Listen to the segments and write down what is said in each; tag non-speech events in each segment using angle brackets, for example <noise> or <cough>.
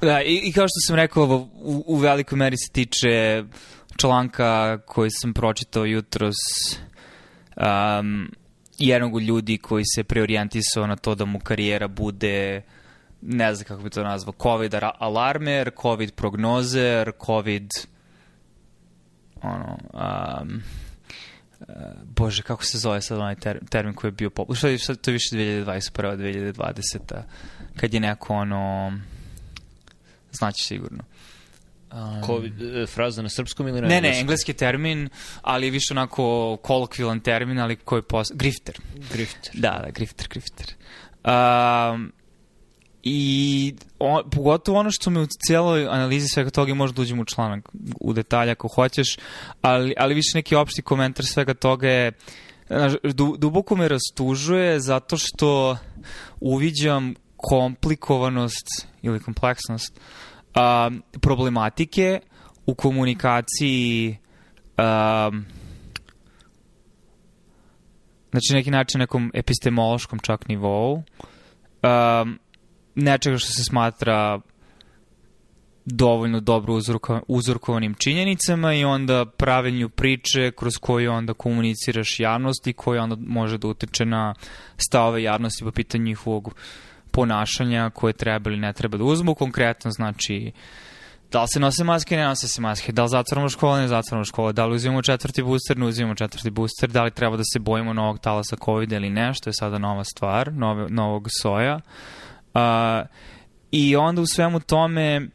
Da, i, i kao što sam rekao, u, u velikoj meri se tiče članka koji sam pročitao jutros um, jednog od ljudi koji se preorijentisao na to da mu karijera bude ne znam kako bi to nazvao, COVID alarmer, COVID prognozer, COVID ono, um, uh, bože, kako se zove sad onaj ter, termin koji je bio poput, što je, to više 2021. 2020. kad je neko ono, znači sigurno. Um, COVID, e, fraza na srpskom ili na Ne, engleskom? ne, engleski termin, ali je više onako kolokvilan termin, ali koji je pos... Grifter. Grifter. Da, da, grifter, grifter. Um, I on, pogotovo ono što me u cijeloj analizi svega toga i možda da uđem u članak u detalje ako hoćeš, ali, ali više neki opšti komentar svega toga je znaš, du, duboko me rastužuje zato što uviđam komplikovanost ili kompleksnost a, problematike u komunikaciji a, znači neki način nekom epistemološkom čak nivou um, nečega što se smatra dovoljno dobro uzorko, uzorkovanim činjenicama i onda pravilnju priče kroz koju onda komuniciraš javnosti koji onda može da utiče na stavove javnosti po pitanju njihovog ponašanja koje treba ili ne treba da uzmu. Konkretno znači da li se nose maske, ne nose se maske, da li zatvoramo škole, ne zatvoramo škole, da li uzimamo četvrti booster, ne uzimamo četvrti booster, da li treba da se bojimo novog talasa COVID ili ne, što je sada nova stvar, nove, novog soja. Uh, I onda u svemu tome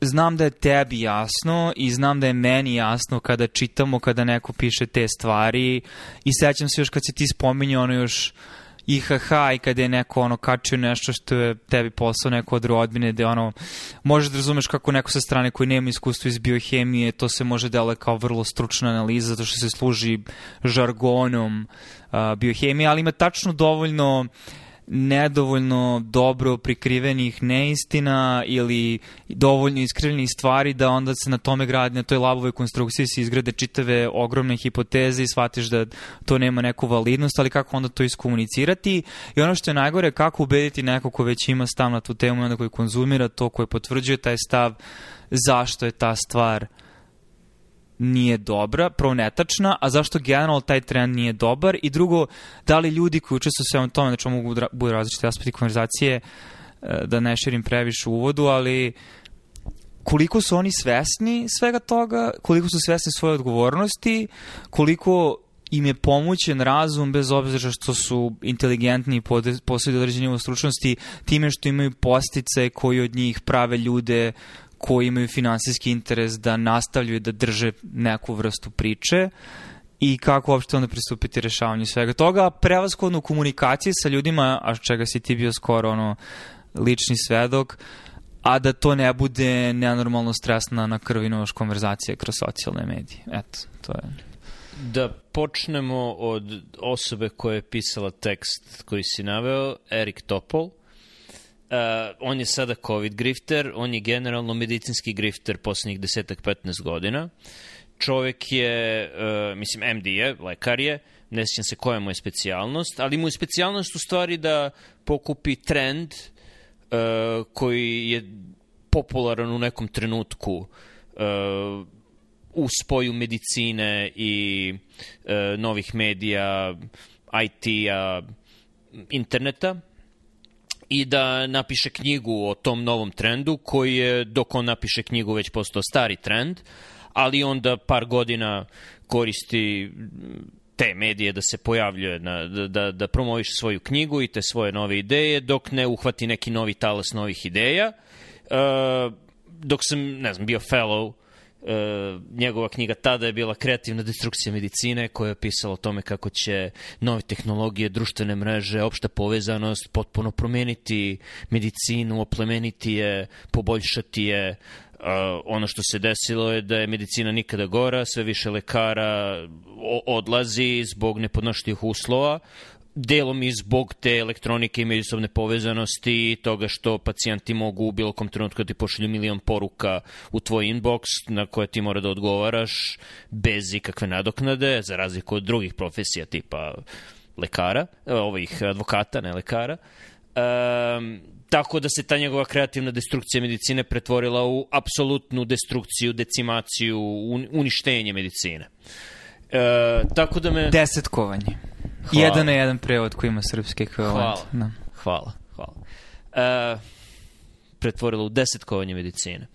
znam da je tebi jasno i znam da je meni jasno kada čitamo, kada neko piše te stvari i sećam se još kad si ti spominjao ono još IHH i kada je neko ono kačio nešto što je tebi posao neko od rodbine gde ono možeš da razumeš kako neko sa strane koji nema iskustvo iz biohemije to se može deluje kao vrlo stručna analiza zato što se služi žargonom uh, biohemije ali ima tačno dovoljno uh, nedovoljno dobro prikrivenih neistina ili dovoljno iskrivljenih stvari da onda se na tome gradi, na toj labovoj konstrukciji se izgrade čitave ogromne hipoteze i shvatiš da to nema neku validnost, ali kako onda to iskomunicirati? I ono što je najgore, kako ubediti neko ko već ima stav na tu temu i onda koji konzumira to, koji potvrđuje taj stav, zašto je ta stvar nije dobra, prvo netačna, a zašto generalno taj trend nije dobar? I drugo, da li ljudi koji učestvuju sve o tome, znači mogu da bude različite aspekti konverzacije, e, da ne širim previše u uvodu, ali koliko su oni svesni svega toga, koliko su svesni svoje odgovornosti, koliko im je pomoćen razum bez obzira što su inteligentni i posljede određenje stručnosti time što imaju postice koji od njih prave ljude koji imaju finansijski interes da nastavljaju da drže neku vrstu priče i kako uopšte onda pristupiti rešavanju svega toga. Prevaskodno u komunikaciji sa ljudima, a čega si ti bio skoro ono, lični svedok, a da to ne bude nenormalno stresna na krvi nož konverzacija kroz socijalne medije. Eto, to je... Da počnemo od osobe koja je pisala tekst koji si naveo, Erik Topol. Uh, on je sada COVID grifter, on je generalno medicinski grifter poslednjih desetak, 15 godina. Čovek je, uh, mislim, MD je, lekar je, ne sjećam se koja mu je specijalnost, ali mu je specijalnost u stvari da pokupi trend uh, koji je popularan u nekom trenutku uh, u spoju medicine i uh, novih medija, IT-a, interneta i da napiše knjigu o tom novom trendu koji je, dok on napiše knjigu, već postao stari trend, ali onda par godina koristi te medije da se pojavljuje, na, da, da, da promoviše svoju knjigu i te svoje nove ideje, dok ne uhvati neki novi talas novih ideja. Uh, dok sam, ne znam, bio fellow E, njegova knjiga tada je bila kreativna destrukcija medicine koja je pisala o tome kako će nove tehnologije, društvene mreže, opšta povezanost potpuno promeniti medicinu, oplemeniti je, poboljšati je. Uh, ono što se desilo je da je medicina nikada gora, sve više lekara odlazi zbog nepodnošljivih uslova, delom i zbog te elektronike i međusobne povezanosti i toga što pacijenti mogu u bilo kom trenutku da ti pošalju milion poruka u tvoj inbox na koje ti mora da odgovaraš bez ikakve nadoknade, za razliku od drugih profesija tipa lekara, ovih advokata, ne lekara. Um, tako da se ta njegova kreativna destrukcija medicine pretvorila u apsolutnu destrukciju, decimaciju, uništenje medicine. E, tako da me... Desetkovanje. Hvala. Jedan na jedan prevod koji ima srpski ekvivalent. Hvala, da. hvala, hvala. E, pretvorila u desetkovanje medicine.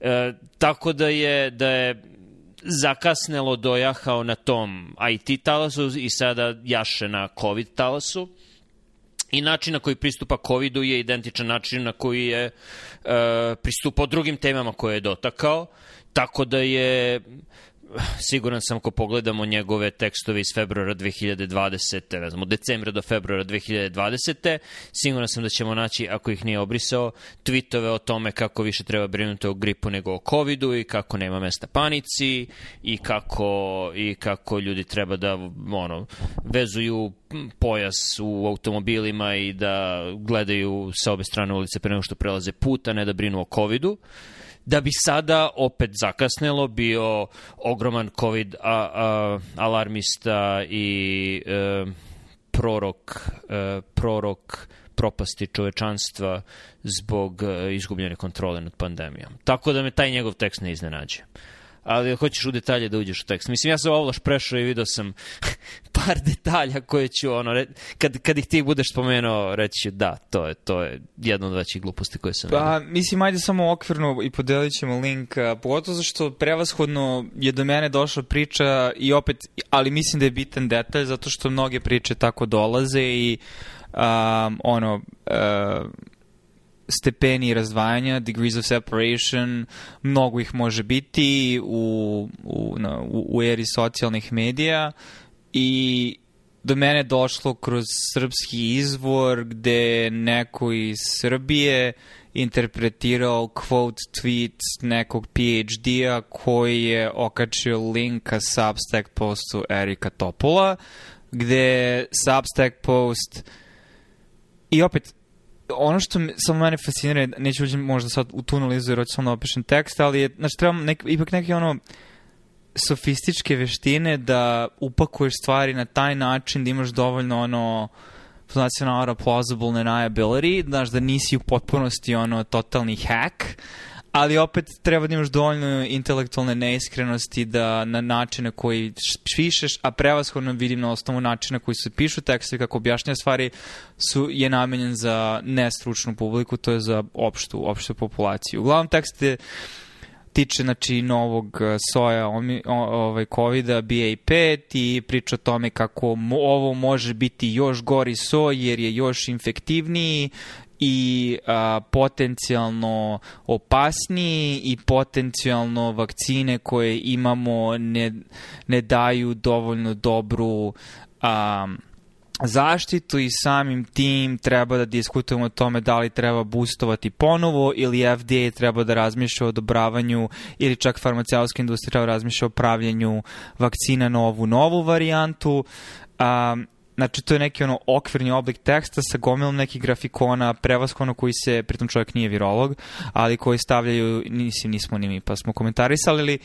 E, tako da je, da je zakasnelo dojahao na tom IT talasu i sada jaše na COVID talasu. I način na koji pristupa COVID-u je identičan način na koji je e, pristupao drugim temama koje je dotakao. Tako da je siguran sam ako pogledamo njegove tekstove iz februara 2020. Ne znam, od decembra do februara 2020. Siguran sam da ćemo naći, ako ih nije obrisao, tweetove o tome kako više treba brinuti o gripu nego o covidu i kako nema mesta panici i kako, i kako ljudi treba da ono, vezuju pojas u automobilima i da gledaju sa obe strane ulice pre nego što prelaze put, a ne da brinu o covidu da bi sada opet zakasnelo bio ogroman COVID a, a, alarmista i e, prorok, e, prorok propasti čovečanstva zbog e, izgubljene kontrole nad pandemijom. Tako da me taj njegov tekst ne iznenađuje ali hoćeš u detalje da uđeš u tekst. Mislim, ja sam ovlaš prešao i vidio sam <laughs> par detalja koje ću, ono, re, kad, kad ih ti budeš spomenuo, reći da, to je, to je jedna od većih gluposti koje sam Pa, vidio. mislim, ajde samo okvirno i podelit ćemo link, pogotovo zašto prevashodno je do mene došla priča i opet, ali mislim da je bitan detalj, zato što mnoge priče tako dolaze i um, ono, uh, stepeni razdvajanja, degrees of separation, mnogo ih može biti u, u, na, u, u eri socijalnih medija. I do mene došlo kroz srpski izvor gde neko iz Srbije interpretirao quote tweet nekog PhD-a koji je okačio link ka Substack postu Erika Topola gde Substack post i opet ono što samo mene fascinira, neću uđem možda sad u tu analizu jer hoću samo da opišem tekst, ali je, znači, trebam nek, ipak neke ono sofističke veštine da upakuješ stvari na taj način da imaš dovoljno ono znači na plausible deniability, znaš da nisi u potpunosti ono totalni hack, ali opet treba da imaš dovoljno intelektualne neiskrenosti da na način na koji pišeš, a prevashodno vidim na osnovu načina koji se pišu tekste kako objašnjaju stvari, su, je namenjen za nestručnu publiku, to je za opštu, opštu populaciju. Uglavnom tekst je tiče znači novog uh, soja ovaj covida BA5 i priča o tome kako mo, ovo može biti još gori soj jer je još infektivniji i a, potencijalno opasniji i potencijalno vakcine koje imamo ne, ne daju dovoljno dobru a, zaštitu i samim tim treba da diskutujemo o tome da li treba boostovati ponovo ili FDA treba da razmišlja o odobravanju ili čak farmaceutska industrija da razmišlja o pravljenju vakcina na ovu novu varijantu. Um, Znači, to je neki ono okvirni oblik teksta sa gomilom nekih grafikona, prevaskono koji se, pritom čovjek nije virolog, ali koji stavljaju, nisi, nismo ni mi, pa smo komentarisali, ali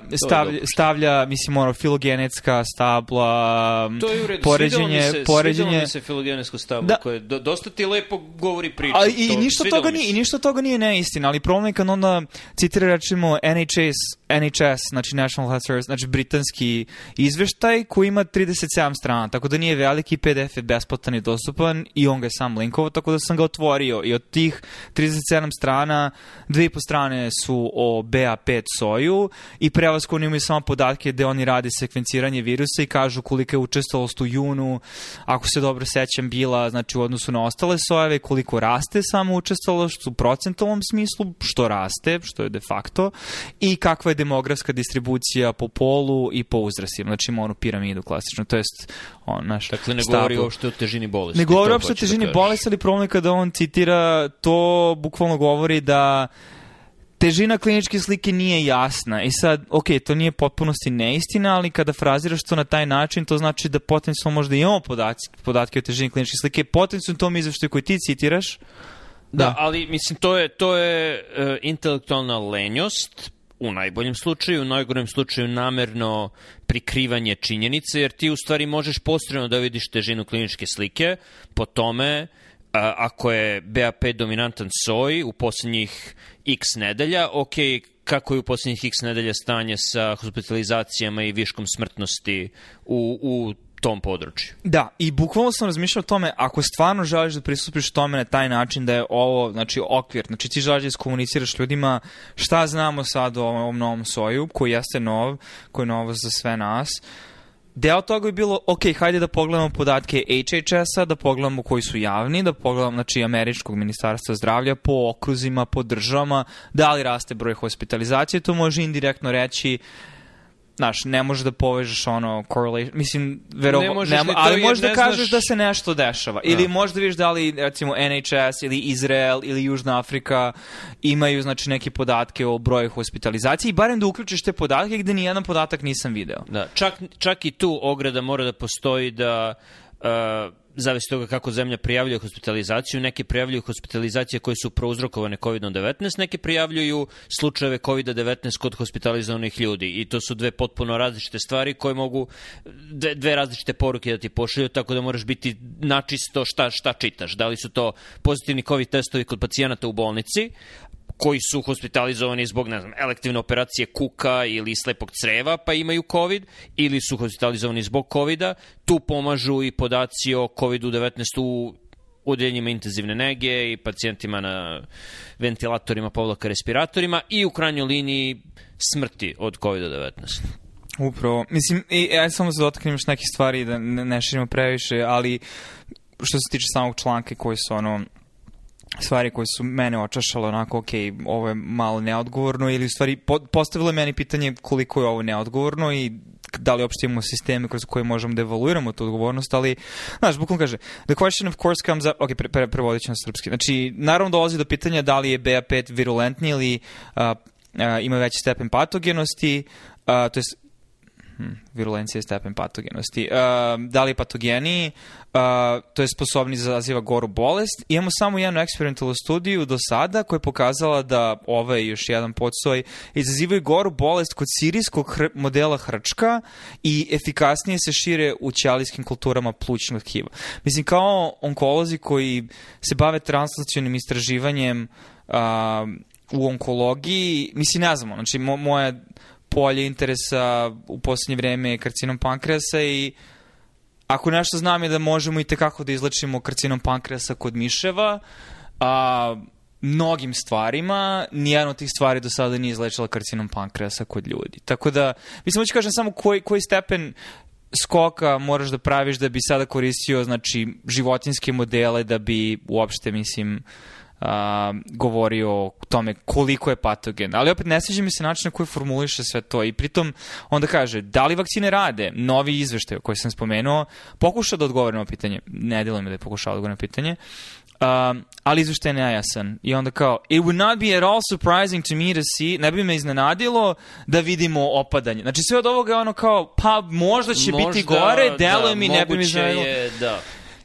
uh, stavlja, stavlja, mislim, ono, filogenetska stabla, to je u redu. poređenje... Se, poređenje... mi se filogenetsko stablo, da. koje do, dosta ti lepo govori priču. A, i, to, ništa toga nije, I ništa toga nije neistina, ali problem je kad onda citira, rečimo, NHS, NHS, znači National Health Service, znači britanski izveštaj koji ima 37 strana, tako da nije veliki PDF je besplatan i dostupan i on ga je sam linkovao, tako da sam ga otvorio i od tih 37 strana, dve i po strane su o BA5 soju i prevazko oni imaju samo podatke gde oni rade sekvenciranje virusa i kažu kolika je učestalost u junu, ako se dobro sećam, bila znači u odnosu na ostale sojeve, koliko raste samo učestalost u procentalnom smislu, što raste, što je de facto, i kakva je demografska distribucija po polu i po uzrasima. Znači ima onu piramidu klasično, to jest on, naš Dakle, ne govori uopšte o težini bolesti. Ne govori uopšte o težini da bolesti, ali problem je kada on citira, to bukvalno govori da težina kliničke slike nije jasna. I sad, ok, to nije potpunosti neistina, ali kada fraziraš to na taj način, to znači da potencijalno možda imamo podatke, podatke o težini kliničke slike. Potencijalno tom izveštaju koji ti citiraš, Da, da, ali mislim to je to je uh, intelektualna lenjost u najboljem slučaju, u najgorem slučaju namerno prikrivanje činjenice, jer ti u stvari možeš postrojno da vidiš težinu kliničke slike po tome ako je BA5 dominantan soj u poslednjih x nedelja, ok, kako je u poslednjih x nedelja stanje sa hospitalizacijama i viškom smrtnosti u, u tom području. Da, i bukvalno sam razmišljao o tome, ako stvarno želiš da pristupiš tome na taj način da je ovo, znači, okvir, znači ti želiš da iskomuniciraš ljudima šta znamo sad o ovom novom soju, koji jeste nov, koji je novo za sve nas, Deo toga je bilo, ok, hajde da pogledamo podatke HHS-a, da pogledamo koji su javni, da pogledamo, znači, američkog ministarstva zdravlja po okruzima, po državama, da li raste broj hospitalizacije, to može indirektno reći znaš, ne možeš da povežeš ono correlation, mislim, verovatno, ne ne, ali možeš da kažeš znaš... da se nešto dešava. Da. Ili možda vidiš da li, recimo, NHS ili Izrael ili Južna Afrika imaju, znači, neke podatke o broju hospitalizacije i barem da uključiš te podatke gde ni jedan podatak nisam video. Da, čak, čak i tu ograda mora da postoji da uh, zavisi toga kako zemlja prijavljuje hospitalizaciju, neke prijavljuju hospitalizacije koje su prouzrokovane COVID-19, neke prijavljuju slučajeve COVID-19 kod hospitalizovanih ljudi i to su dve potpuno različite stvari koje mogu dve, dve različite poruke da ti pošalju, tako da moraš biti načisto šta, šta čitaš. Da li su to pozitivni COVID testovi kod pacijenata u bolnici, koji su hospitalizovani zbog, ne znam, elektivne operacije kuka ili slepog creva, pa imaju COVID, ili su hospitalizovani zbog COVID-a. Tu pomažu i podaci o COVID-19 u udeljenjima intenzivne nege i pacijentima na ventilatorima, povlaka respiratorima i u krajnjoj liniji smrti od COVID-19. Upravo. Mislim, i, ja samo se dotaknem još neke stvari da ne, ne širimo previše, ali što se tiče samog članka koji su ono stvari koje su mene očašale onako, ok, ovo je malo neodgovorno ili u stvari po, postavilo meni pitanje koliko je ovo neodgovorno i da li uopšte imamo sisteme kroz koje možemo da evaluiramo tu odgovornost, ali, znaš, bukvalno kaže, the question of course comes up, ok, pre, pre, prevodit ću na srpski, znači, naravno dolazi do pitanja da li je BA5 virulentni ili uh, uh, ima veći stepen patogenosti, uh, to je hmm, virulencija je stepen patogenosti. Uh, da li je patogeniji, uh, to je sposobni da zaziva goru bolest. Imamo samo jednu eksperimentalnu studiju do sada koja je pokazala da ovaj još jedan podsoj izazivaju goru bolest kod sirijskog hr modela hrčka i efikasnije se šire u ćelijskim kulturama plućnog tkiva. Mislim, kao onkolozi koji se bave translacionim istraživanjem uh, u onkologiji, mislim, ne znamo, znači, mo moja polje interesa u poslednje vreme je karcinom pankreasa i ako nešto znam je da možemo i tekako da izlečimo karcinom pankreasa kod miševa, a, mnogim stvarima, nijedno od tih stvari do sada nije izlečila karcinom pankreasa kod ljudi. Tako da, mislim, hoću kažem samo koji, koji stepen skoka moraš da praviš da bi sada koristio, znači, životinske modele da bi uopšte, mislim, uh, a, govori o tome koliko je patogen. Ali opet ne sviđa mi se način na koji formuliše sve to i pritom onda kaže da li vakcine rade, novi izveštaj koji sam spomenuo, pokuša da odgovori na pitanje, ne delo mi da je pokušao da odgovori na pitanje, Um, ali izveštaj je nejasan. I onda kao, it would not be at all surprising to me to see, ne bi me iznenadilo da vidimo opadanje. Znači sve od ovoga je ono kao, pa možda će možda, biti gore, deluje da, mi, ne bi mi iznenadilo. Je, da.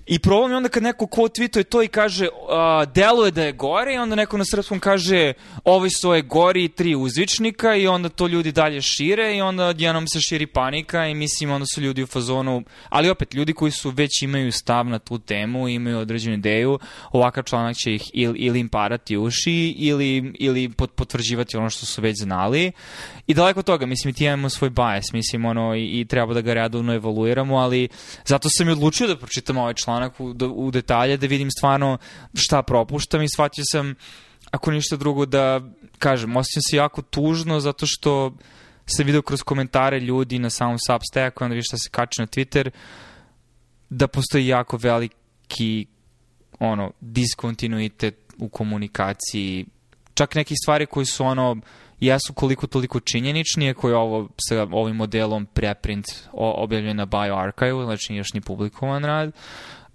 I problem je onda kad neko ko tweetuje to i kaže uh, deluje da je gore i onda neko na srpskom kaže ovi su je gori tri uzvičnika i onda to ljudi dalje šire i onda jednom se širi panika i mislim onda su ljudi u fazonu, ali opet ljudi koji su već imaju stav na tu temu, imaju određenu ideju, ovakav članak će ih ili, ili im parati uši ili, ili potvrđivati ono što su već znali I daleko toga, mislim, ti imamo svoj bias, mislim, ono, i, i treba da ga redovno evaluiramo, ali zato sam i odlučio da pročitam ovaj članak u, u detalje, da vidim stvarno šta propuštam i shvatio sam, ako ništa drugo, da, kažem, osjećam se jako tužno zato što sam vidio kroz komentare ljudi na samom Substacku, onda vidiš šta se kače na Twitter, da postoji jako veliki ono, diskontinuitet u komunikaciji, čak neki stvari koji su ono, jesu koliko toliko činjeničnije koje ovo sa ovim modelom preprint objavljen na BioArchive, znači još ni publikovan rad.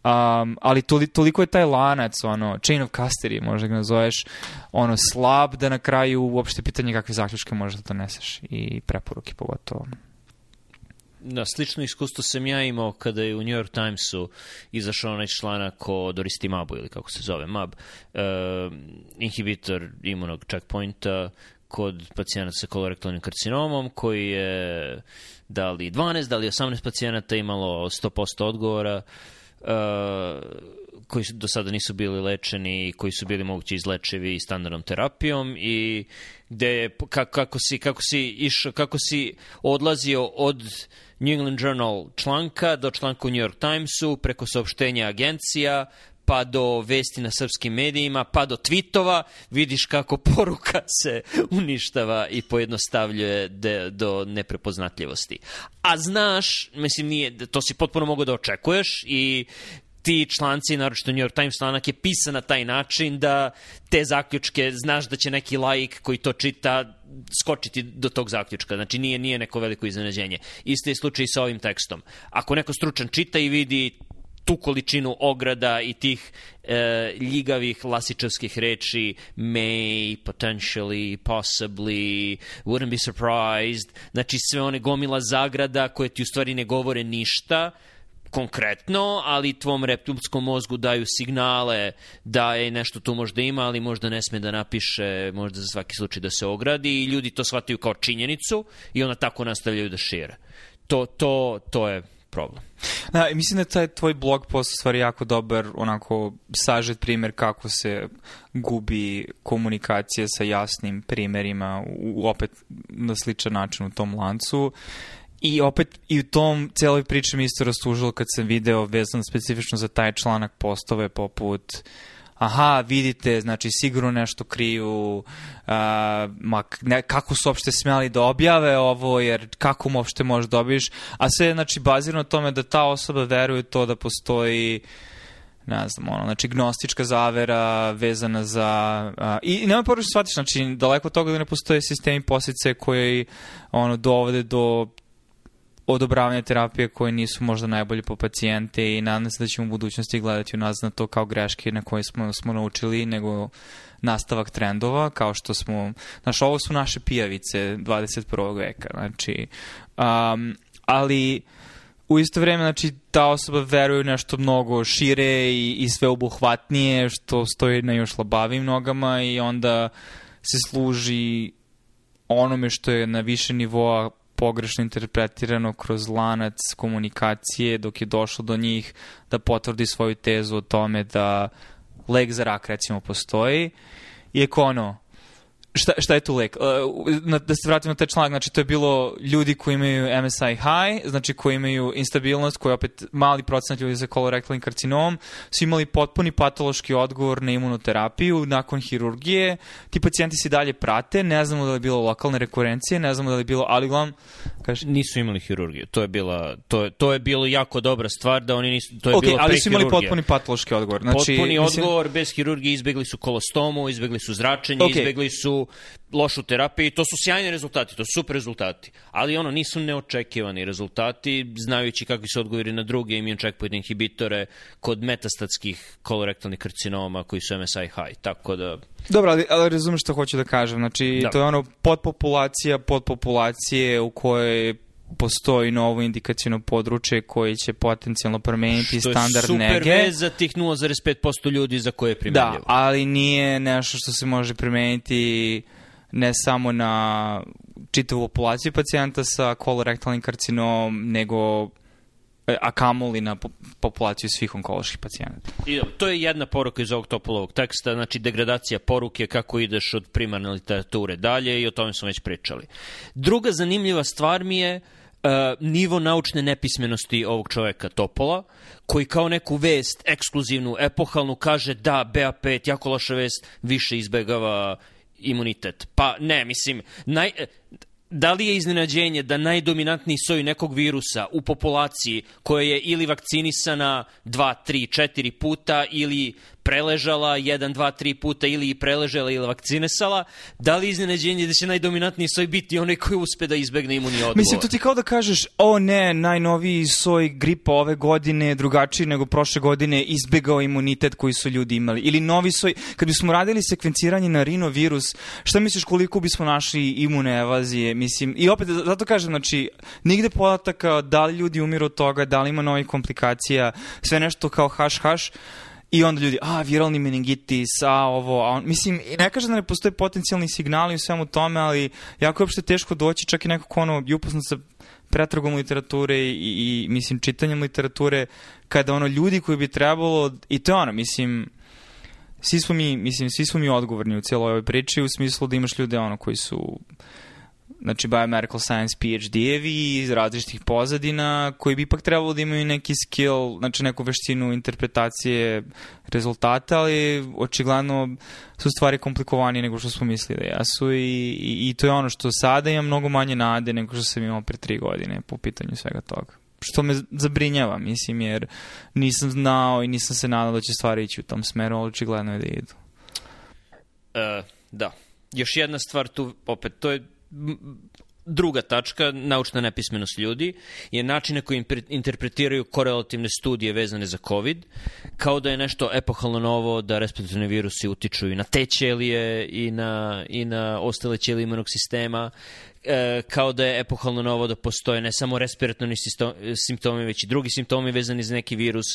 Um, ali toli, toliko je taj lanac, ono, chain of custody, možda ga nazoveš, ono, slab da na kraju uopšte pitanje kakve zaključke možeš da doneseš i preporuke pogotovo. Da, slično iskustvo sam ja imao kada je u New York Timesu izašao onaj članak o Doristimabu ili kako se zove, MAB, uh, inhibitor imunog checkpointa kod pacijenata sa kolorektalnim karcinomom koji je da li 12, da li 18 pacijenata imalo 100% odgovora koji do sada nisu bili lečeni, koji su bili mogući izlečivi standardnom terapijom i gde je, kako si, kako si išao, kako si odlazio od New England Journal članka do članka u New York Timesu, preko saopštenja agencija, pa do vesti na srpskim medijima, pa do tweetova, vidiš kako <laughs> poruka se uništava i pojednostavljuje de, do neprepoznatljivosti. A znaš, mislim, nije, to si potpuno mogo da očekuješ i ti članci, naročito New York Times članak je pisan na taj način da te zaključke, znaš da će neki laik koji to čita skočiti do tog zaključka. Znači nije, nije neko veliko iznenađenje. Isto je slučaj sa ovim tekstom. Ako neko stručan čita i vidi tu količinu ograda i tih e, ljigavih lasičevskih reči may, potentially, possibly, wouldn't be surprised, znači sve one gomila zagrada koje ti u stvari ne govore ništa, konkretno, ali tvom reptilskom mozgu daju signale da je nešto tu možda ima, ali možda ne sme da napiše, možda za svaki slučaj da se ogradi i ljudi to shvataju kao činjenicu i onda tako nastavljaju da šire. To, to, to je problem. Da, mislim da taj tvoj blog post stvari jako dobar, onako, sažet primer kako se gubi komunikacija sa jasnim primerima, u, opet na sličan način u tom lancu. I opet i u tom celoj priči mi isto rastužilo kad sam video vezano specifično za taj članak postove poput aha, vidite, znači sigurno nešto kriju, uh, ma, ne, kako su uopšte smjeli da objave ovo, jer kako mu uopšte možeš dobiješ, da a sve znači bazirano na tome da ta osoba veruje to da postoji ne znam, ono, znači gnostička zavera vezana za... Uh, I, nema poruče shvatiš, znači daleko od toga da ne postoje sistemi posice koji ono, dovode do odobravanja terapije koje nisu možda najbolje po pacijente i nadam se da ćemo u budućnosti gledati u nas na to kao greške na koje smo, smo naučili, nego nastavak trendova, kao što smo, znaš, ovo su naše pijavice 21. veka, znači, um, ali u isto vreme, znači, ta osoba veruje u nešto mnogo šire i, i sve obuhvatnije, što stoji na još labavim nogama i onda se služi onome što je na više nivoa pogrešno interpretirano kroz lanac komunikacije dok je došlo do njih da potvrdi svoju tezu o tome da lek za rak recimo postoji. Iako ono, šta, šta je tu lek? Uh, da se vratimo na taj članak, znači to je bilo ljudi koji imaju MSI high, znači koji imaju instabilnost, koji je opet mali procenat ljudi za kolorektalni karcinom, su imali potpuni patološki odgovor na imunoterapiju nakon hirurgije. Ti pacijenti se dalje prate, ne znamo da li je bilo lokalne rekurencije, ne znamo da li je bilo, ali glavno... Kaže... Nisu imali hirurgiju, to je, bila, to, je, to je bilo jako dobra stvar da oni nisu, to je okay, bilo ali su imali potpuni patološki odgovor. Znači, potpuni mislim... odgovor, bez hirurgije izbegli su kolostomu, izbegli su zračenje, okay. izbegli su lošu terapiju i to su sjajni rezultati, to su super rezultati. Ali ono, nisu neočekivani rezultati, znajući kakvi su odgovori na druge immune checkpoint inhibitore kod metastatskih kolorektalnih karcinoma koji su MSI high, tako da... Dobro, ali, ali razumeš što hoću da kažem, znači da. to je ono podpopulacija podpopulacije u kojoj postoji novo indikacijno područje koje će potencijalno promeniti standard nege. Što je super vez za tih 0,5% ljudi za koje je primenljivo. Da, ali nije nešto što se može primeniti ne samo na čitavu populaciju pacijenta sa kolorektalnim karcinom, nego e, a kamoli na populaciju svih onkoloških pacijenata. I, to je jedna poruka iz ovog topolovog teksta, znači degradacija poruke, kako ideš od primarne literature dalje i o tome smo već pričali. Druga zanimljiva stvar mi je uh, nivo naučne nepismenosti ovog čoveka Topola, koji kao neku vest, ekskluzivnu, epohalnu, kaže da, BA5, jako loša vest, više izbegava imunitet. Pa ne, mislim, naj, da li je iznenađenje da najdominantniji soj nekog virusa u populaciji koja je ili vakcinisana 2, 3, 4 puta ili preležala 1, 2, 3 puta ili i preležala ili vakcinesala, da li iznenađenje da će najdominantniji soj biti onaj koji uspe da izbegne imunni odgovor? Mislim, to ti kao da kažeš, o ne, najnoviji soj gripa ove godine je drugačiji nego prošle godine izbegao imunitet koji su ljudi imali. Ili novi soj, kad bismo radili sekvenciranje na rinovirus, šta misliš koliko bismo našli imune evazije? Mislim, i opet, zato kažem, znači, nigde podataka da li ljudi umiru od toga, da li ima novih komplikacija, sve nešto kao haš haš, I onda ljudi, a, viralni meningitis, a, ovo, a on, mislim, ne kaže da ne postoje potencijalni signali u svemu tome, ali jako je uopšte teško doći, čak i neko ko ono, i upoznat sa pretragom literature i, i, mislim, čitanjem literature, kada ono, ljudi koji bi trebalo, i to je ono, mislim, svi smo mi, mislim, svi smo mi odgovorni u cijeloj ovoj priči, u smislu da imaš ljude, ono, koji su znači biomedical science PhD-evi iz različitih pozadina koji bi ipak trebalo da imaju neki skill, znači neku veštinu interpretacije rezultata, ali očigledno su stvari komplikovanije nego što smo mislili da jesu i, i, i to je ono što sada imam mnogo manje nade nego što sam imao pre tri godine po pitanju svega toga što me zabrinjava, mislim, jer nisam znao i nisam se nadao da će stvari ići u tom smeru, ali očigledno je da idu. Uh, da. Još jedna stvar tu, opet, to je druga tačka, naučna nepismenost ljudi, je način na koji interpretiraju korelativne studije vezane za COVID, kao da je nešto epohalno novo, da respiratorni virusi utiču i na te ćelije i na, i na ostale ćelije imunog sistema, e, kao da je epohalno novo da postoje ne samo respiratorni simptomi, već i drugi simptomi vezani za neki virus,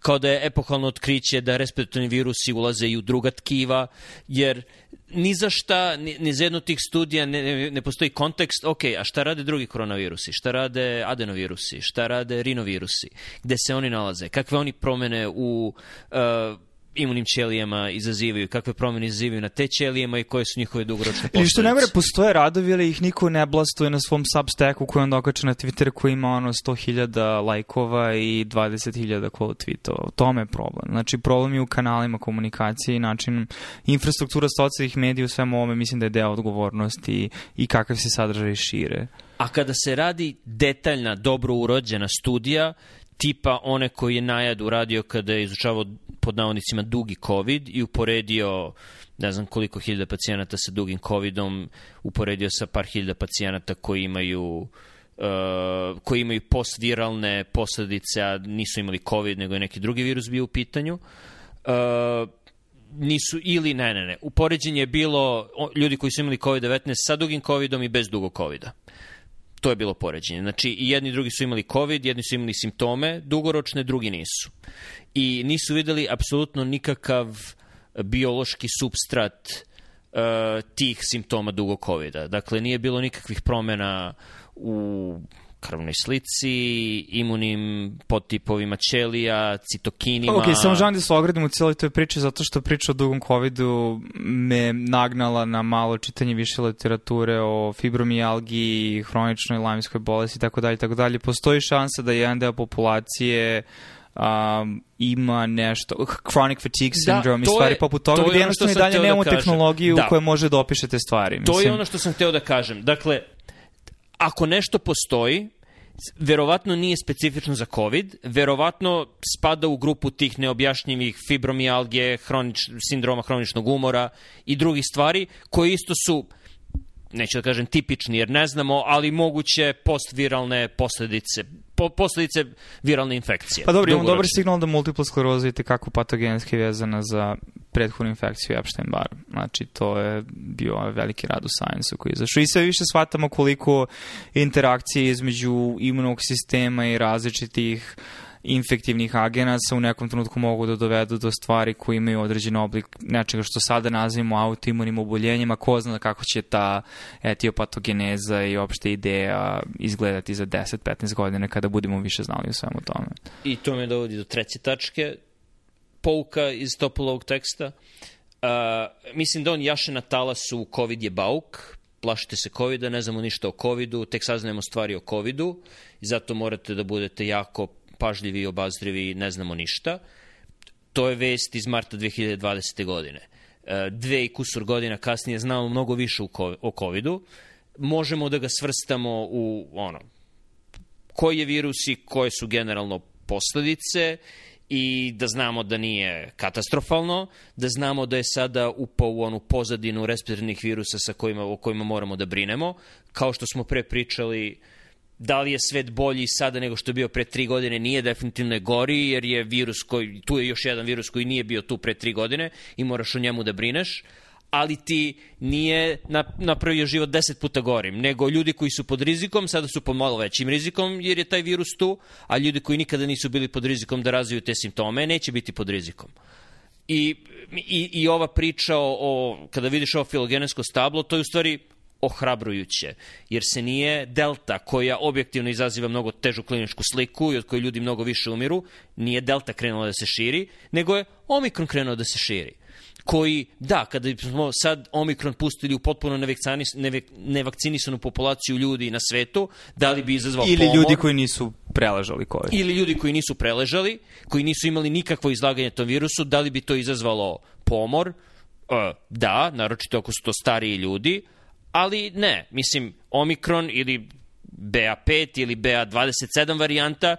kao da je epohalno otkriće da respiratorni virusi ulaze i u druga tkiva, jer ni za šta, ni, ni za jednu tih studija ne, ne, ne postoji kontekst, ok, a šta rade drugi koronavirusi, šta rade adenovirusi, šta rade rinovirusi, gde se oni nalaze, kakve oni promene u uh, imunim ćelijama izazivaju, kakve promene izazivaju na te ćelijama i koje su njihove dugoročne posledice. I što ne mre, postoje radovi, ali ih niko ne blastuje na svom substacku koji onda okače na Twitter koji ima ono 100.000 lajkova i 20.000 quote tweetova. To tome je problem. Znači, problem je u kanalima komunikacije i način infrastruktura socijalnih medija u svemu ovome mislim da je deo odgovornosti i kakav se sadržaj šire. A kada se radi detaljna, dobro urođena studija, tipa one koji je Najad uradio kada je izučavao pod navodnicima dugi COVID i uporedio ne znam koliko hiljada pacijenata sa dugim COVIDom, uporedio sa par hiljada pacijenata koji imaju Uh, koji imaju postviralne posledice, a nisu imali COVID, nego je neki drugi virus bio u pitanju. Uh, nisu ili, ne, ne, ne, upoređenje je bilo ljudi koji su imali COVID-19 sa dugim COVID-om i bez dugog COVID-a to je bilo poređenje. Znači, i jedni i drugi su imali COVID, jedni su imali simptome dugoročne, drugi nisu. I nisu videli apsolutno nikakav biološki substrat uh, tih simptoma dugog COVID-a. Dakle, nije bilo nikakvih promena u krvnoj slici, imunim podtipovima ćelija, citokinima. Ok, samo želim da se ogradim u cijeloj toj priči zato što priča o dugom COVID-u me nagnala na malo čitanje više literature o fibromijalgiji, hroničnoj lajmskoj bolesti i tako dalje, tako dalje. Postoji šansa da jedan deo populacije um, ima nešto, chronic fatigue da, syndrome da, i stvari je, poput toga, gde jednostavno i dalje nemamo da tehnologiju da. koja može da opiše te stvari. Mislim. To je ono što sam hteo da kažem. Dakle, ako nešto postoji, verovatno nije specifično za COVID, verovatno spada u grupu tih neobjašnjivih fibromijalgije, hronič, sindroma hroničnog umora i drugih stvari, koje isto su neću da kažem tipični jer ne znamo, ali moguće postviralne posledice po, posledice viralne infekcije. Pa dobro, imamo dobar signal da multipla skleroza je tekako patogenski vezana za prethodnu infekciju Epstein-Barr. Znači, to je bio veliki rad u science koji je zašao. I sve više shvatamo koliko interakcije između imunog sistema i različitih uh, infektivnih agenasa u nekom trenutku mogu da dovedu do stvari koji imaju određen oblik nečega što sada nazivamo autoimunim oboljenjima, ko zna kako će ta etiopatogeneza i opšte ideja izgledati za 10-15 godina kada budemo više znali o svemu tome. I to me dovodi do treće tačke, pouka iz topolovog teksta. Uh, mislim da on jaše na talasu COVID je bauk, plašite se COVID-a, ne znamo ništa o COVID-u, tek saznajemo stvari o COVID-u i zato morate da budete jako pažljivi i obazrivi, ne znamo ništa. To je vest iz marta 2020. godine. E, dve i kusur godina kasnije znamo mnogo više o COVID-u. Možemo da ga svrstamo u ono, koji je virus i koje su generalno posledice i da znamo da nije katastrofalno, da znamo da je sada upao u onu pozadinu respiratornih virusa sa kojima, o kojima moramo da brinemo. Kao što smo pre pričali, uh, da li je svet bolji sada nego što je bio pre tri godine, nije definitivno je gori, jer je virus koji, tu je još jedan virus koji nije bio tu pre tri godine i moraš o njemu da brineš, ali ti nije napravio život deset puta gorim, nego ljudi koji su pod rizikom, sada su pod malo većim rizikom jer je taj virus tu, a ljudi koji nikada nisu bili pod rizikom da razviju te simptome, neće biti pod rizikom. I, i, i ova priča o, o, kada vidiš ovo filogenetsko stablo, to je u stvari ohrabrujuće, jer se nije delta koja objektivno izaziva mnogo težu kliničku sliku i od koje ljudi mnogo više umiru, nije delta krenula da se širi, nego je omikron krenuo da se širi koji, da, kada smo sad Omikron pustili u potpuno nevakcinisanu populaciju ljudi na svetu, da li bi izazvao Ili pomor? ljudi koji nisu preležali COVID. Ili ljudi koji nisu preležali, koji nisu imali nikakvo izlaganje tom virusu, da li bi to izazvalo pomor? E, da, naročito ako su to stariji ljudi, ali ne, mislim, Omikron ili BA5 ili BA27 varijanta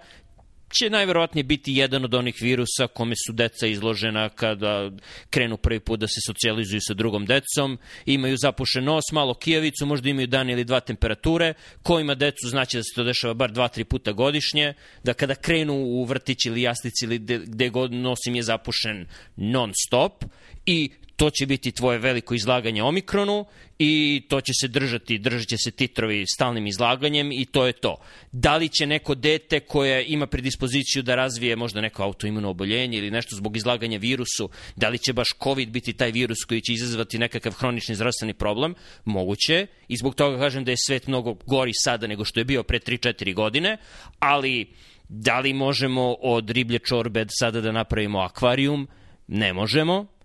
će najverovatnije biti jedan od onih virusa kome su deca izložena kada krenu prvi put da se socijalizuju sa drugom decom, imaju zapušen nos, malo kijavicu, možda imaju dan ili dva temperature, ko ima decu znači da se to dešava bar dva, tri puta godišnje, da kada krenu u vrtić ili jastici ili gde god nosim je zapušen non stop i to će biti tvoje veliko izlaganje Omikronu i to će se držati, držat će se titrovi stalnim izlaganjem i to je to. Da li će neko dete koje ima predispoziciju da razvije možda neko autoimuno oboljenje ili nešto zbog izlaganja virusu, da li će baš COVID biti taj virus koji će izazvati nekakav hronični zdravstveni problem? Moguće i zbog toga kažem da je svet mnogo gori sada nego što je bio pre 3-4 godine, ali da li možemo od riblje čorbe sada da napravimo akvarijum? Ne možemo,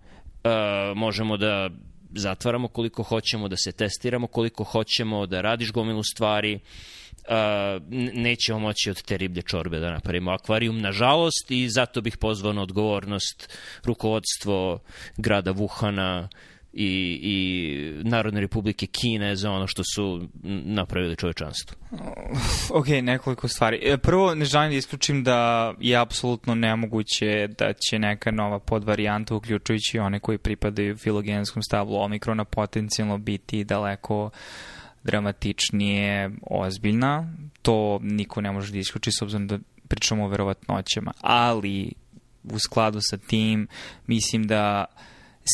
možemo da zatvaramo koliko hoćemo, da se testiramo koliko hoćemo, da radiš gomilu stvari. Uh, nećemo moći od te riblje čorbe da napravimo akvarijum, nažalost, i zato bih pozvao na odgovornost rukovodstvo grada Wuhana, i, i Narodne republike Kine za ono što su napravili čovečanstvo? <laughs> Ok, nekoliko stvari. E, prvo, ne želim da isključim da je apsolutno nemoguće da će neka nova podvarijanta, uključujući one koji pripadaju filogenskom stablu Omikrona, potencijalno biti daleko dramatičnije ozbiljna. To niko ne može da isključi s obzirom da pričamo o verovatnoćama. Ali, u skladu sa tim, mislim da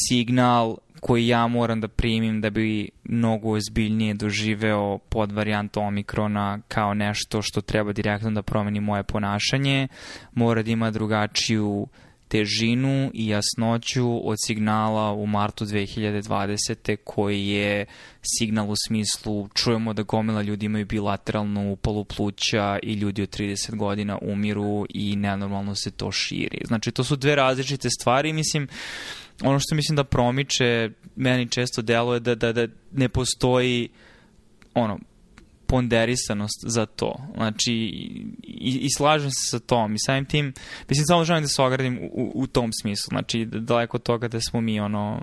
signal koji ja moram da primim da bi mnogo ozbiljnije doživeo pod varijantu Omikrona kao nešto što treba direktno da promeni moje ponašanje, mora da ima drugačiju težinu i jasnoću od signala u martu 2020. koji je signal u smislu čujemo da gomila ljudi imaju bilateralnu upalu pluća i ljudi od 30 godina umiru i nenormalno se to širi. Znači to su dve različite stvari, mislim ono što mislim da promiče meni često deluje da, da, da ne postoji ono ponderisanost za to. Znači, i, i slažem se sa tom. I samim tim, mislim, samo želim da se ogradim u, u tom smislu. Znači, daleko od toga da smo mi, ono,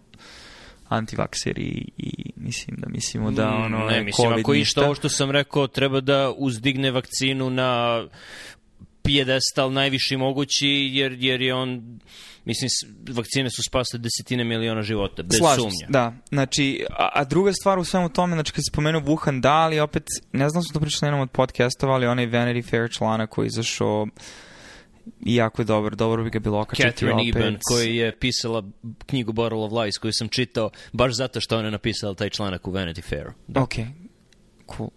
antivakseri i mislim da mislimo da mm, ono ne, mislim, COVID ako ništa. ovo što sam rekao treba da uzdigne vakcinu na pijedestal najviši mogući jer, jer je on Mislim, vakcine su spasle desetine miliona života, bez Slažim sumnja. da. Znači, a, a druga stvar u svemu tome, znači, kad se spomenuo Wuhan, da, ali opet, ne znam smo to pričali jednom od podcastova, ali onaj Vanity Fair člana koji izašao i jako je dobar, dobro bi ga bilo okačiti Catherine opet. Eben, koji je pisala knjigu Bottle of Lies, koju sam čitao baš zato što ona je napisala taj članak u Vanity Fair. Da. Ok, cool.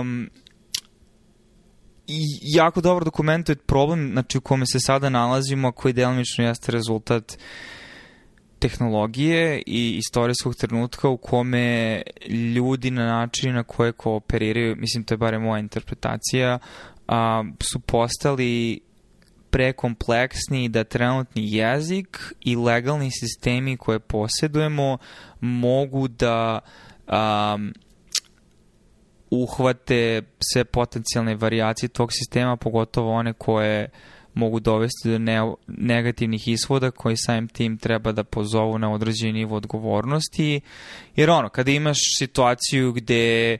Um, i jako dobro dokumentuje problem znači, u kome se sada nalazimo, koji delimično jeste rezultat tehnologije i istorijskog trenutka u kome ljudi na način na koje kooperiraju, mislim to je bare moja interpretacija, a, su postali prekompleksni da trenutni jezik i legalni sistemi koje posjedujemo mogu da um, uhvate sve potencijalne variacije tog sistema, pogotovo one koje mogu dovesti do ne, negativnih ishoda koji samim tim treba da pozovu na određeni nivo odgovornosti. Jer ono, kada imaš situaciju gde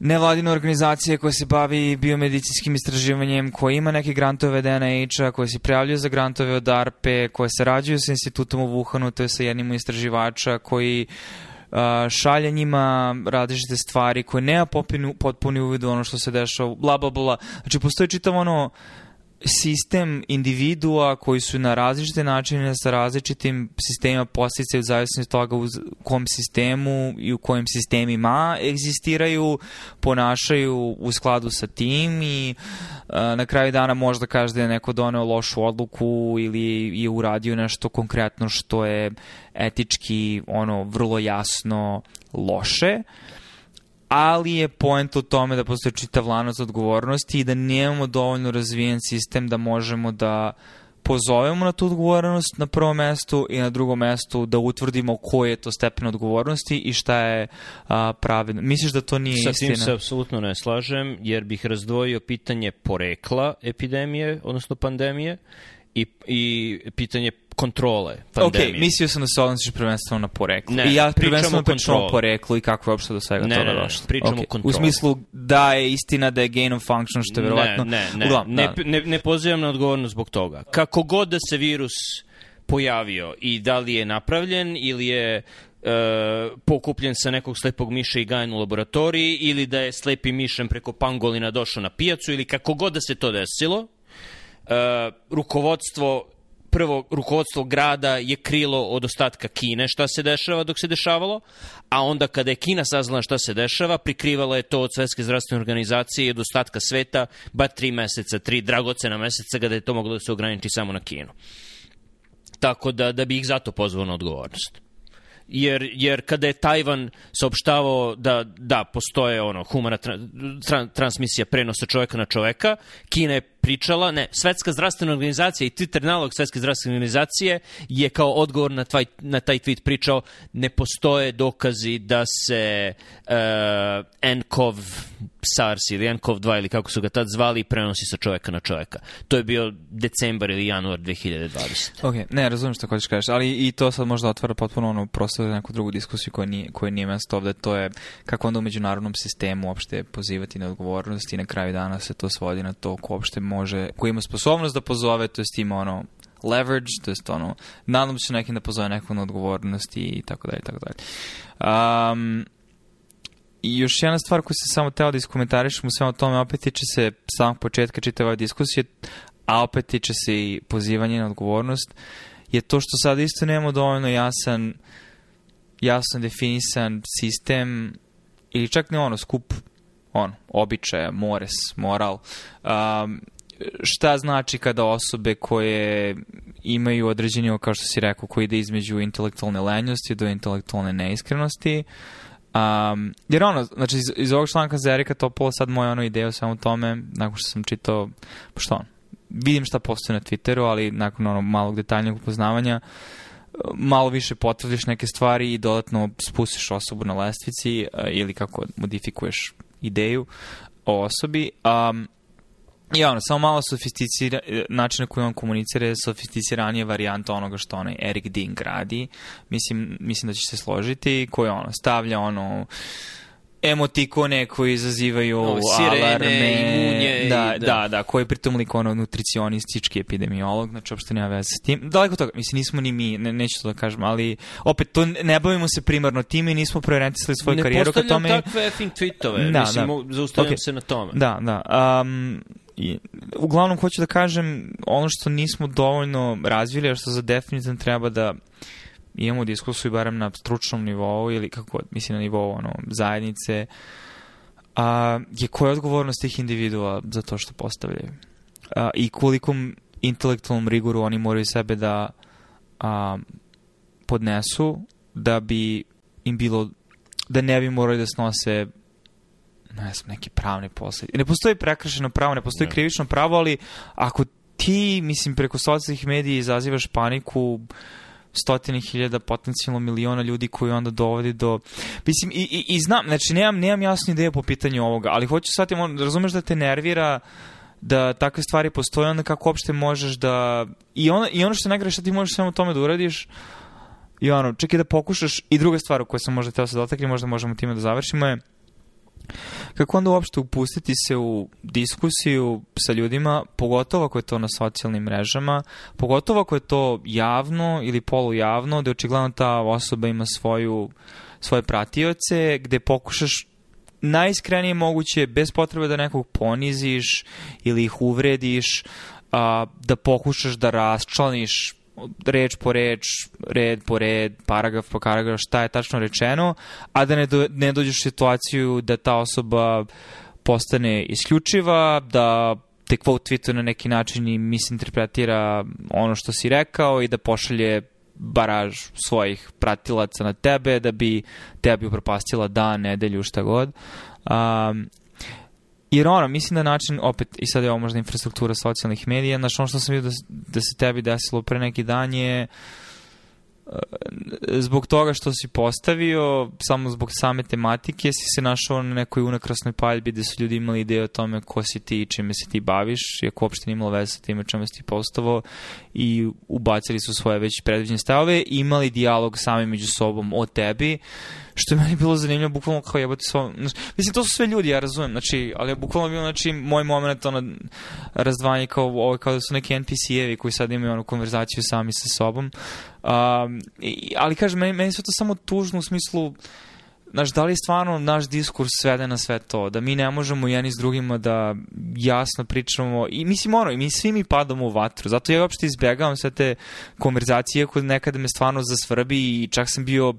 nevladina organizacija koja se bavi biomedicinskim istraživanjem, koja ima neke grantove od NIH-a, koja se prijavljuje za grantove od ARPE, koja sarađuju sa institutom u Wuhanu, to je sa jednim istraživača koji šalje njima različite stvari koje nema potpuni, potpuni uvid u ono što se dešava, bla, bla, bla. Znači, postoji čitav ono sistem individua koji su na različite načine sa različitim sistemima posticaju u zavisnosti od toga u kom sistemu i u kojim sistemima egzistiraju, ponašaju u skladu sa tim i a, na kraju dana možda kaže da je neko doneo lošu odluku ili je uradio nešto konkretno što je etički ono vrlo jasno loše. Uh, ali je point u tome da postoje čitav lanac odgovornosti i da nemamo dovoljno razvijen sistem da možemo da pozovemo na tu odgovornost na prvom mestu i na drugom mestu da utvrdimo koji je to stepen odgovornosti i šta je a, pravilno. Misliš da to nije Sa istina? Sa tim se apsolutno ne slažem, jer bih razdvojio pitanje porekla epidemije, odnosno pandemije, i, i pitanje kontrole pandemije. Ok, mislio sam da se odnosiš prvenstveno na poreklo. Ne, I ja pričamo prvenstveno o pričam o poreklu i kako je uopšte do svega Ne, toga ne, ne, došlo. pričamo Ok, o U smislu da je istina da je gain of function, što je verovatno... Ne, ne, ne, Uglavnom, ne, da. ne, ne pozivam na odgovornost zbog toga. Kako god da se virus pojavio i da li je napravljen ili je e, pokupljen sa nekog slepog miša i gajan u laboratoriji ili da je slepi mišem preko pangolina došao na pijacu ili kako god da se to desilo, e, rukovodstvo prvo rukovodstvo grada je krilo od ostatka Kine šta se dešava dok se dešavalo, a onda kada je Kina saznala šta se dešava, prikrivala je to od Svetske zdravstvene organizacije i od ostatka sveta, ba tri meseca, tri dragocena meseca kada je to moglo da se ograniči samo na Kinu. Tako da, da bi ih zato pozvao na odgovornost. Jer, jer kada je Tajvan saopštavao da, da postoje ono humana tra, tra, transmisija prenosa čoveka na čoveka, Kina je pričala, ne, Svetska zdravstvena organizacija i Twitter nalog Svetske zdravstvene organizacije je kao odgovor na, tvaj, na taj tweet pričao ne postoje dokazi da se uh, nCoV SARS ili nCoV-2 ili kako su ga tad zvali prenosi sa čoveka na čoveka. To je bio decembar ili januar 2020. Ok, ne, razumijem što hoćeš kažeš, ali i to sad možda otvara potpuno ono prostor za neku drugu diskusiju koja nije, koja nije mesto ovde, to je kako onda u međunarodnom sistemu uopšte pozivati na odgovornost i na kraju dana se to svodi na to ko uopšte može, ko ima sposobnost da pozove, to jest ima ono leverage, to jest ono, nadam se nekim da pozove neku na odgovornost i tako dalje, tako dalje. Um, I još jedna stvar koju sam samo teo da iskomentarišem u svemu tome, opet tiče se samog početka čitave ove diskusije, a opet tiče se i pozivanje na odgovornost, je to što sad isto nemamo dovoljno jasan, jasno definisan sistem ili čak ne ono, skup on, običaja, mores, moral, um, šta znači kada osobe koje imaju određeni, kao što si rekao, koji ide između intelektualne lenjosti do intelektualne neiskrenosti, Um, jer ono, znači iz, iz ovog članka za Erika Topola sad moja ono ideja o svemu tome, nakon što sam čitao, pošto on, vidim šta postoje na Twitteru, ali nakon ono malog detaljnog upoznavanja, malo više potvrdiš neke stvari i dodatno spustiš osobu na lestvici uh, ili kako modifikuješ ideju o osobi. Um, I ono, samo malo sofisticira, način na koji on komunicira je sofisticiranije varijanta onoga što onaj Eric Dean gradi. Mislim, mislim da će se složiti, koji ono, stavlja ono, emotikone koji izazivaju O, sirene, alarme. imunje Da, i- da, da. da, koji je pritom lik ono nutricionistički epidemiolog, znači uopšte nema veze s tim. Daleko toga, mislim, nismo ni mi, ne, neću to da kažem, ali opet, to ne- ne bavimo se primarno time i nismo preorientisali svoju ne karijeru ka postavljam tome. takve effing tweetove, Da, mislim, da. zaustavljam Ok. se na tome. Da, da. Um, i, uglavnom, hoću da kažem, ono što nismo dovoljno razvili, a što za definitivno treba da imamo diskusiju barem na stručnom nivou ili kako mislim na nivou ono, zajednice, a, je koja je odgovornost tih individua za to što postavljaju. A, I kolikom intelektualnom riguru oni moraju sebe da a, podnesu da bi im bilo da ne bi morali da snose ne znam, neki pravni posled. Ne postoji prekršeno pravo, ne postoji Ne. krivično pravo, ali ako ti, mislim, preko socijalnih medija izazivaš paniku stotine hiljada, potencijalno miliona ljudi koji onda dovodi do... Mislim, i, i, i znam, znači, nemam, nemam jasnu ideju po pitanju ovoga, ali hoću sad, on, razumeš da te nervira da takve stvari postoje, onda kako uopšte možeš da... I ono, i ono što je najgore što ti možeš svemu tome da uradiš, i ono, čak i da pokušaš, i druga stvar o kojoj sam možda teo se dotakli, možda možemo time da završimo je, kako onda uopšte upustiti se u diskusiju sa ljudima, pogotovo ako je to na socijalnim mrežama, pogotovo ako je to javno ili polujavno, da očigledno ta osoba ima svoju, svoje pratioce, gde pokušaš najiskrenije moguće, bez potrebe da nekog poniziš ili ih uvrediš, a, da pokušaš da raščlaniš reč po reč, red po red, paragraf po paragraf, šta je tačno rečeno, a da ne, do, ne dođeš u situaciju da ta osoba postane isključiva, da te quote tweetuje na neki način i misinterpretira ono što si rekao i da pošalje baraž svojih pratilaca na tebe da bi tebi upropastila dan, nedelju, šta god. Um, Jer ono, mislim da način, opet, i sad je ovo možda infrastruktura socijalnih medija, znaš, ono što sam vidio da, da se tebi desilo pre neki dan je zbog toga što si postavio, samo zbog same tematike, si se našao na nekoj unakrasnoj paljbi gde su ljudi imali ideje o tome ko si ti i čime se ti baviš, iako uopšte nije imalo veze sa time čime si ti postavao i ubacili su svoje već predviđene stavove i imali dijalog sami među sobom o tebi, što je meni bilo zanimljivo, bukvalno kao jebati svo... Znači, mislim, to su sve ljudi, ja razumem, znači, ali je bukvalno bilo, znači, moj moment, ono, razdvanje kao, ovo, kao da su neki NPC-evi koji sad imaju, ono, konverzaciju sami sa sobom, Um, i, ali kažem, meni, meni sve to samo tužno u smislu Znaš, da li je stvarno naš diskurs svede na sve to, da mi ne možemo jedni s drugima da jasno pričamo, i mislim ono, i mi svi mi padamo u vatru, zato ja uopšte izbjegavam sve te konverzacije koje nekada me stvarno zasvrbi i čak sam bio,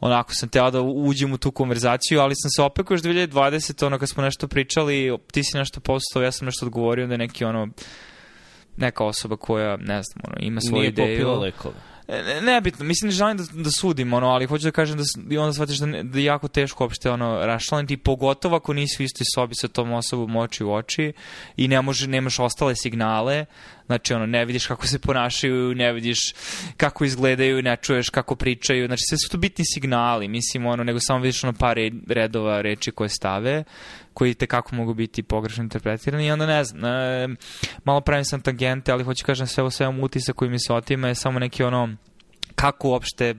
onako sam teo da uđem u tu konverzaciju, ali sam se opekao još 2020, ono kad smo nešto pričali, ti si nešto postao, ja sam nešto odgovorio da je neki ono, neka osoba koja, ne znam, ono, ima svoju Nije ideju. Nije popila lekove. Ne, nebitno, mislim ne želim da, da sudim, ono, ali hoću da kažem da, i onda shvatiš da, da je jako teško uopšte ono, raščlaniti, pogotovo ako nisi u istoj sobi sa tom osobom oči u oči i ne može, nemaš ostale signale, znači ono, ne vidiš kako se ponašaju, ne vidiš kako izgledaju, ne čuješ kako pričaju, znači sve su to bitni signali, mislim, ono, nego samo vidiš ono par redova reči koje stave, koji te kako mogu biti pogrešno interpretirani. I onda ne znam, e, malo pravim sam tangente, ali hoću kažem sve o svemu utisak koji mi se otima je samo neki ono kako uopšte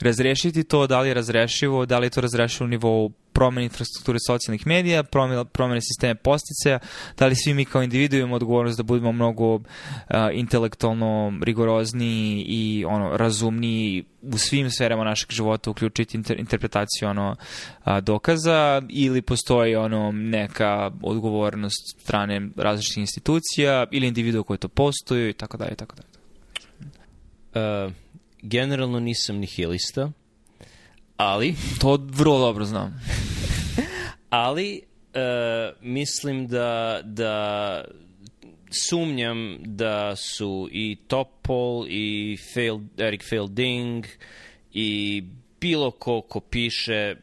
razrešiti to, da li je razrešivo, da li je to razrešivo u nivou promene infrastrukture socijalnih medija, promene, promene sisteme posticaja, da li svi mi kao individu imamo odgovornost da budemo mnogo uh, intelektualno rigorozniji i ono razumniji u svim sferama našeg života uključiti inter, interpretaciju ono uh, dokaza ili postoji ono neka odgovornost strane različitih institucija ili individua koje to postoju i tako dalje i tako dalje. Generalno nisam nihilista, ali... To vrlo dobro znam. ali uh, mislim da, da sumnjam da su i Topol i Fail, Eric Fielding i bilo ko ko piše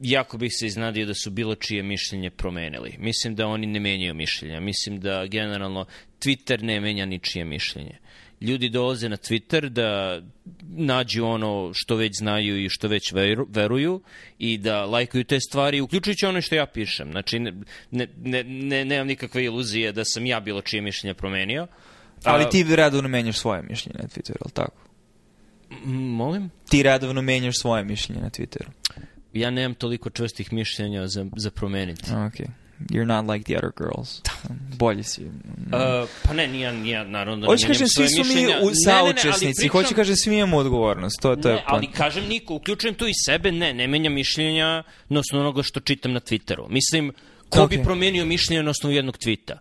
jako bih se iznadio da su bilo čije mišljenje promenili. Mislim da oni ne menjaju mišljenja. Mislim da generalno Twitter ne menja ničije mišljenje ljudi dolaze na Twitter da nađu ono što već znaju i što već veru, veruju i da lajkuju te stvari, uključujući ono što ja pišem. Znači, ne, ne, ne, ne, nemam nikakve iluzije da sam ja bilo čije mišljenje promenio. Ali ti redovno menjaš svoje mišljenje na Twitteru, ali tako? Molim? Ti redovno menjaš svoje mišljenje na Twitteru. Ja nemam toliko čvrstih mišljenja za, za promeniti. Okay you're not like the other girls. <laughs> Bolji si. Uh, pa ne, nije, nije, naravno da Hoće kažem, svi su mi u, saučesnici, hoće kažem, svi imamo odgovornost. To, to ne, je ali kažem niko, uključujem tu i sebe, ne, ne menjam mišljenja na osnovu onoga što čitam na Twitteru. Mislim, ko okay. bi promenio mišljenje na osnovu jednog tvita?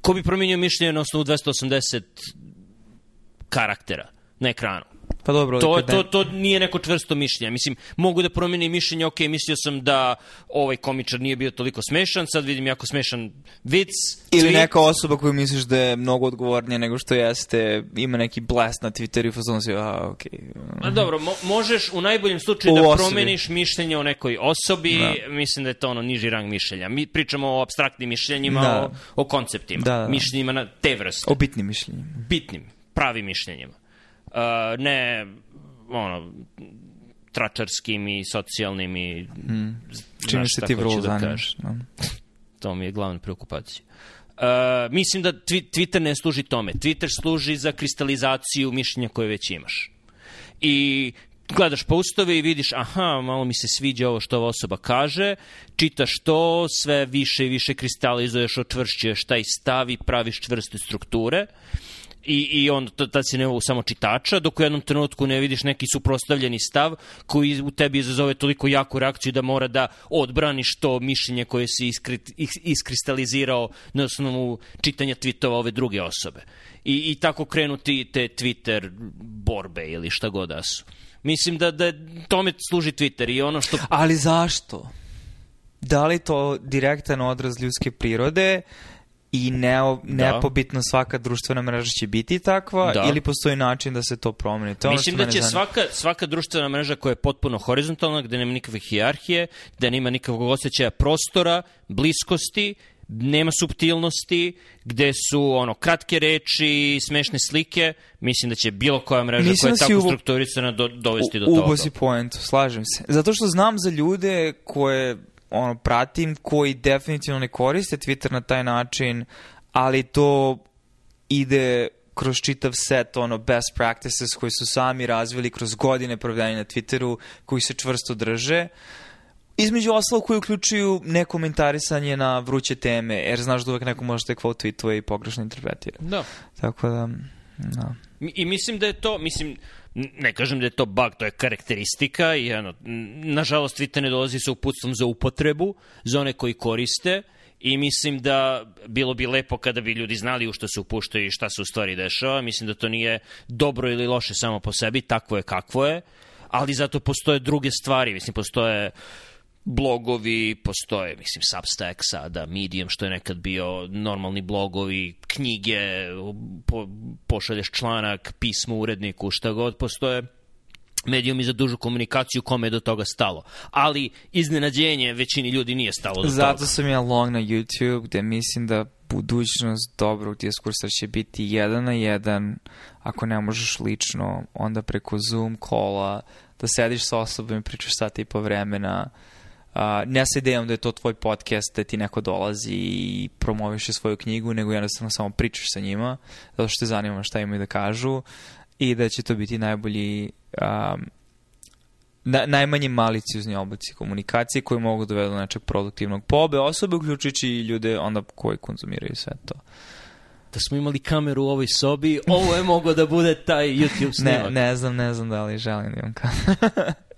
Ko bi promenio mišljenje na osnovu 280 karaktera na ekranu? Pa dobro, to, to, to nije neko čvrsto mišljenje. Mislim, mogu da promenim mišljenje, ok, mislio sam da ovaj komičar nije bio toliko smešan, sad vidim jako smešan vic. Ili tweet. neka osoba koju misliš da je mnogo odgovornija nego što jeste, ima neki blast na Twitteru i fazon si, a, ok. A dobro, mo možeš u najboljem slučaju u da osobi. promeniš mišljenje o nekoj osobi, da. mislim da je to ono niži rang mišljenja. Mi pričamo o abstraktnim mišljenjima, da. o, o konceptima, da, da. mišljenjima na te vrste. O bitnim mišljenjima. Bitnim, pravim mišljenjima. Uh, ne ono tračarskim i socijalnim i mm. čime se ti vrlo da no. <laughs> to mi je glavna preokupacija Uh, mislim da Twitter ne služi tome. Twitter služi za kristalizaciju mišljenja koje već imaš. I gledaš postove i vidiš, aha, malo mi se sviđa ovo što ova osoba kaže, čitaš to, sve više i više kristalizuješ, otvršćuješ taj stav i praviš čvrste strukture i, i t- tad si nevo samo čitača, dok u jednom trenutku ne vidiš neki suprostavljeni stav koji u tebi izazove toliko jaku reakciju da mora da odbraniš to mišljenje koje si iskri, is, iskristalizirao na osnovu čitanja tweetova ove druge osobe. I, i tako krenuti te Twitter borbe ili šta god da su. Mislim da, da tome služi Twitter i ono što... Ali zašto? Da li to direktan odraz ljudske prirode i ne, nepobitno svaka društvena mreža će biti takva da. ili postoji način da se to promeni? To Mislim da će svaka, svaka društvena mreža koja je potpuno horizontalna, gde nema nikakve hijarhije, gde nema nikakvog osjećaja prostora, bliskosti, nema subtilnosti, gde su ono kratke reči, smešne slike, mislim da će bilo koja mreža mislim koja je da tako uvo... strukturisana do, dovesti do toga. Ubo si poentu, slažem se. Zato što znam za ljude koje ono, pratim, koji definitivno ne koriste Twitter na taj način, ali to ide kroz čitav set ono best practices koji su sami razvili kroz godine provedene na Twitteru, koji se čvrsto drže. Između ostalog koji uključuju nekomentarisanje na vruće teme, jer znaš da uvek neko može te quote tweetuje i pogrešno interpretira. Da. Tako da, da. I mislim da je to, mislim, ne kažem da je to bug, to je karakteristika i ano, nažalost Twitter ne dolazi sa uputstvom za upotrebu za one koji koriste i mislim da bilo bi lepo kada bi ljudi znali u što se upuštaju i šta se u stvari dešava. Mislim da to nije dobro ili loše samo po sebi, takvo je kakvo je, ali zato postoje druge stvari, mislim postoje uh, blogovi, postoje, mislim, Substack sada, Medium, što je nekad bio normalni blogovi, knjige, po, pošalješ članak, pismo uredniku, šta god, postoje medijum i za dužu komunikaciju kome je do toga stalo. Ali iznenađenje većini ljudi nije stalo do toga. Zato sam ja long na YouTube gde mislim da budućnost dobrog diskursa će biti jedan na jedan, ako ne možeš lično, onda preko Zoom kola, da sediš sa osobom i pričaš sat i po vremena, ne sa idejom da je to tvoj podcast, da ti neko dolazi i promoviše svoju knjigu, nego jednostavno samo pričaš sa njima, zato što te zanima šta imaju da kažu i da će to biti najbolji um, na, najmanje maliciozni oblici komunikacije koji mogu da dovedu do nečeg produktivnog po obe osobe, uključujući i ljude onda koji konzumiraju sve to. Da smo imali kameru u ovoj sobi, ovo je mogo da bude taj YouTube snimak. ne, ne znam, ne znam da li želim da imam kameru. <laughs>